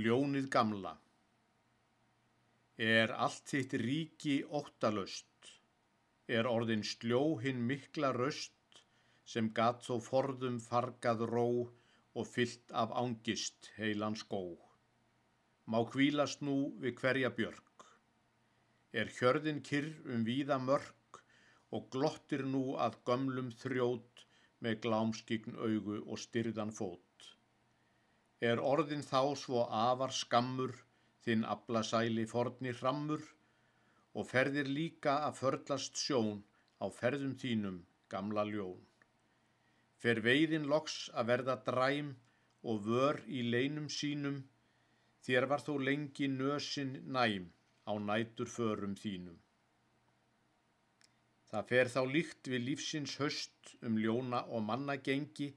Ljónið gamla Er allt þitt ríki óttalöst, er orðin sljó hinn mikla röst sem gat þó forðum fargað ró og fyllt af ángist heilan skó. Má kvílast nú við hverja björg, er hjörðin kyrr um víða mörg og glottir nú að gömlum þrjót með glámskign augu og styrðan fót er orðin þá svo afar skammur, þinn ablasæli forni hrammur, og ferðir líka að förlast sjón á ferðum þínum, gamla ljón. Fer veiðin loks að verða dræm og vör í leinum sínum, þér var þó lengi nösin næm á nætur förum þínum. Það fer þá líkt við lífsins höst um ljóna og manna gengi,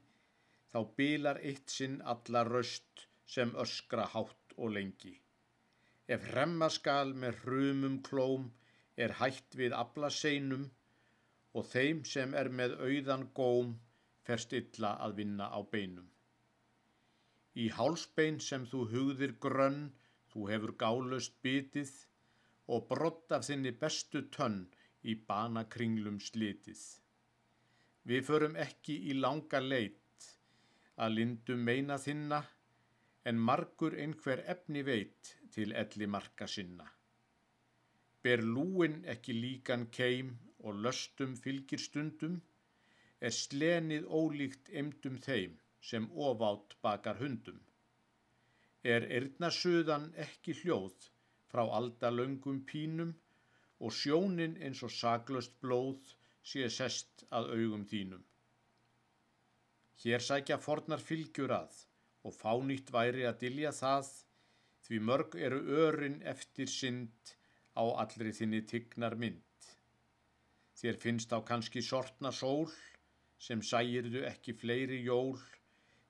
þá bilar eitt sinn alla röst sem öskra hátt og lengi. Ef hremma skal með hrumum klóm er hætt við abla seinum og þeim sem er með auðan góm ferst illa að vinna á beinum. Í hálsbein sem þú hugðir grönn, þú hefur gálust bitið og brott af þinni bestu tönn í banakringlum slitið. Við förum ekki í langa leit, að lindum meina þinna, en margur einhver efni veit til elli marka sinna. Ber lúin ekki líkan keim og löstum fylgir stundum, er slenið ólíkt emdum þeim sem ofátt bakar hundum. Er erðnasuðan ekki hljóð frá aldalöngum pínum og sjónin eins og saglöst blóð sé sest að augum þínum. Hér sækja fornar fylgjur að og fánýtt væri að dilja það því mörg eru örin eftir synd á allri þinni tignar mynd. Þér finnst á kannski sortna sól sem sægirðu ekki fleiri jól,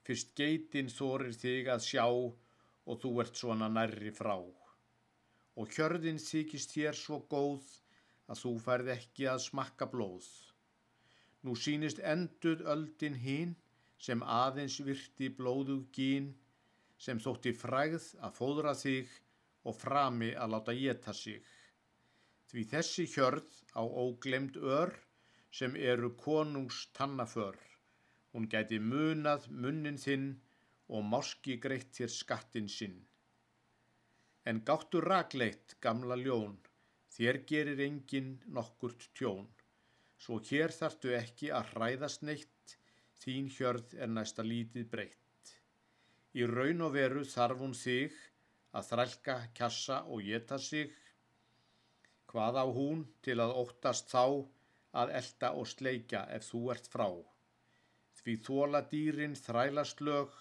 fyrst geitin þorir þig að sjá og þú ert svona nærri frá. Og hjörðin þykist þér svo góð að þú færð ekki að smakka blóð. Nú sínist enduð öldin hinn sem aðeins virti blóðug gín, sem þótti fræð að fóðra þig og frami að láta geta sig. Því þessi hjörð á óglemd ör sem eru konungs tannaför, hún gæti munað munnin þinn og máski greitt þér skattin sinn. En gáttu rakleitt, gamla ljón, þér gerir engin nokkurt tjón, svo hér þartu ekki að hræðast neitt, þín hjörð er næsta lítið breytt. Í raun og veru þarf hún þig að þrælka, kjassa og geta sig. Hvað á hún til að óttast þá að elda og sleika ef þú ert frá? Því þóla dýrin þrælast lög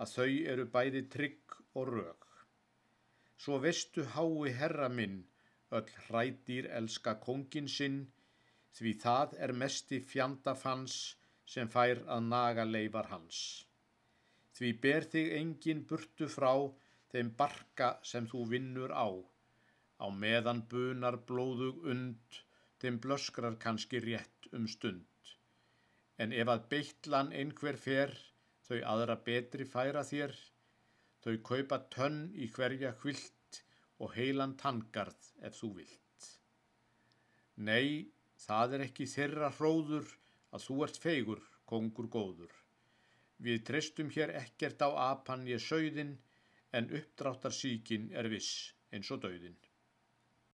að þau eru bæði trygg og rög. Svo vestu hái herra minn, öll hrædýr elska kongin sinn, því það er mesti fjandafans sem fær að naga leifar hans. Því ber þig engin burtu frá þeim barka sem þú vinnur á, á meðan bunar blóðug und, þeim blöskrar kannski rétt um stund. En ef að beitlan einhver fer, þau aðra betri færa þér, þau kaupa tönn í hverja hvilt og heilan tangarð ef þú vilt. Nei, það er ekki þeirra hróður, að þú ert feigur, kongur góður. Við treystum hér ekkert á apan ég sögðin, en uppdráttar síkin er viss eins og döðin.